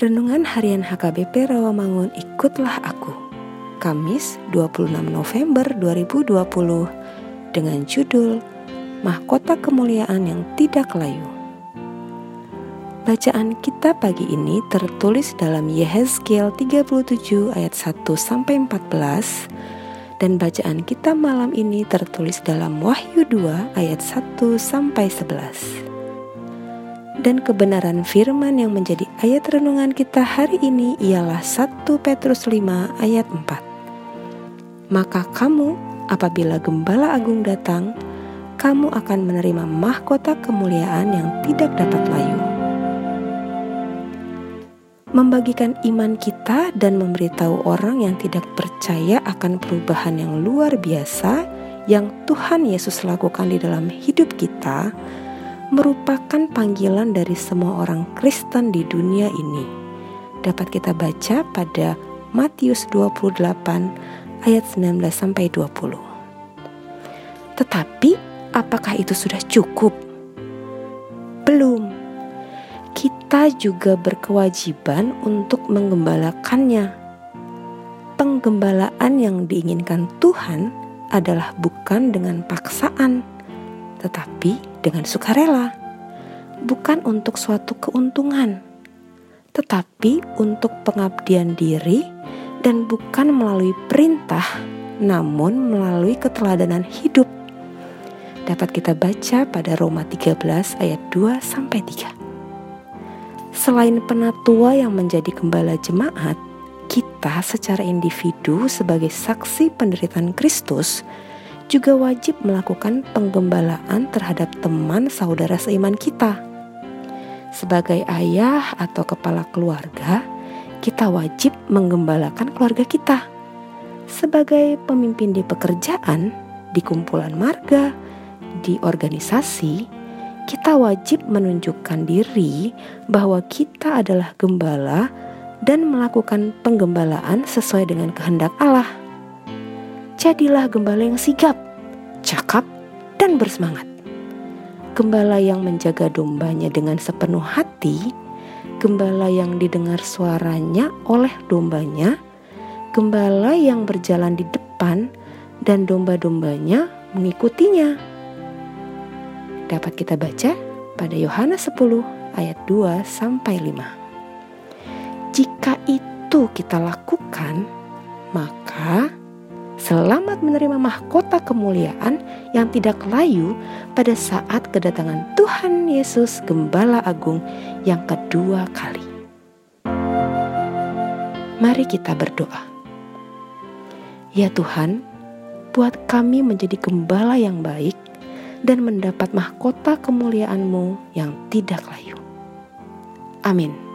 Renungan Harian HKBP Rawamangun Ikutlah Aku Kamis 26 November 2020 dengan judul Mahkota Kemuliaan yang Tidak Layu. Bacaan kita pagi ini tertulis dalam Yehezkiel 37 ayat 1 sampai 14 dan bacaan kita malam ini tertulis dalam Wahyu 2 ayat 1 sampai 11 dan kebenaran firman yang menjadi ayat renungan kita hari ini ialah 1 Petrus 5 ayat 4. Maka kamu apabila gembala agung datang, kamu akan menerima mahkota kemuliaan yang tidak dapat layu. Membagikan iman kita dan memberitahu orang yang tidak percaya akan perubahan yang luar biasa yang Tuhan Yesus lakukan di dalam hidup kita merupakan panggilan dari semua orang Kristen di dunia ini. Dapat kita baca pada Matius 28 ayat 19 sampai 20. Tetapi apakah itu sudah cukup? Belum. Kita juga berkewajiban untuk menggembalakannya. Penggembalaan yang diinginkan Tuhan adalah bukan dengan paksaan, tetapi dengan sukarela, bukan untuk suatu keuntungan, tetapi untuk pengabdian diri dan bukan melalui perintah, namun melalui keteladanan hidup. Dapat kita baca pada Roma 13 ayat 2 sampai 3. Selain penatua yang menjadi gembala jemaat, kita secara individu sebagai saksi penderitaan Kristus juga wajib melakukan penggembalaan terhadap teman saudara seiman kita. Sebagai ayah atau kepala keluarga, kita wajib menggembalakan keluarga kita. Sebagai pemimpin di pekerjaan, di kumpulan marga, di organisasi, kita wajib menunjukkan diri bahwa kita adalah gembala dan melakukan penggembalaan sesuai dengan kehendak Allah jadilah gembala yang sigap, cakap, dan bersemangat. Gembala yang menjaga dombanya dengan sepenuh hati, gembala yang didengar suaranya oleh dombanya, gembala yang berjalan di depan, dan domba-dombanya mengikutinya. Dapat kita baca pada Yohanes 10 ayat 2 sampai 5. Jika itu kita lakukan, maka selamat menerima mahkota kemuliaan yang tidak layu pada saat kedatangan Tuhan Yesus Gembala Agung yang kedua kali. Mari kita berdoa. Ya Tuhan, buat kami menjadi gembala yang baik dan mendapat mahkota kemuliaan-Mu yang tidak layu. Amin.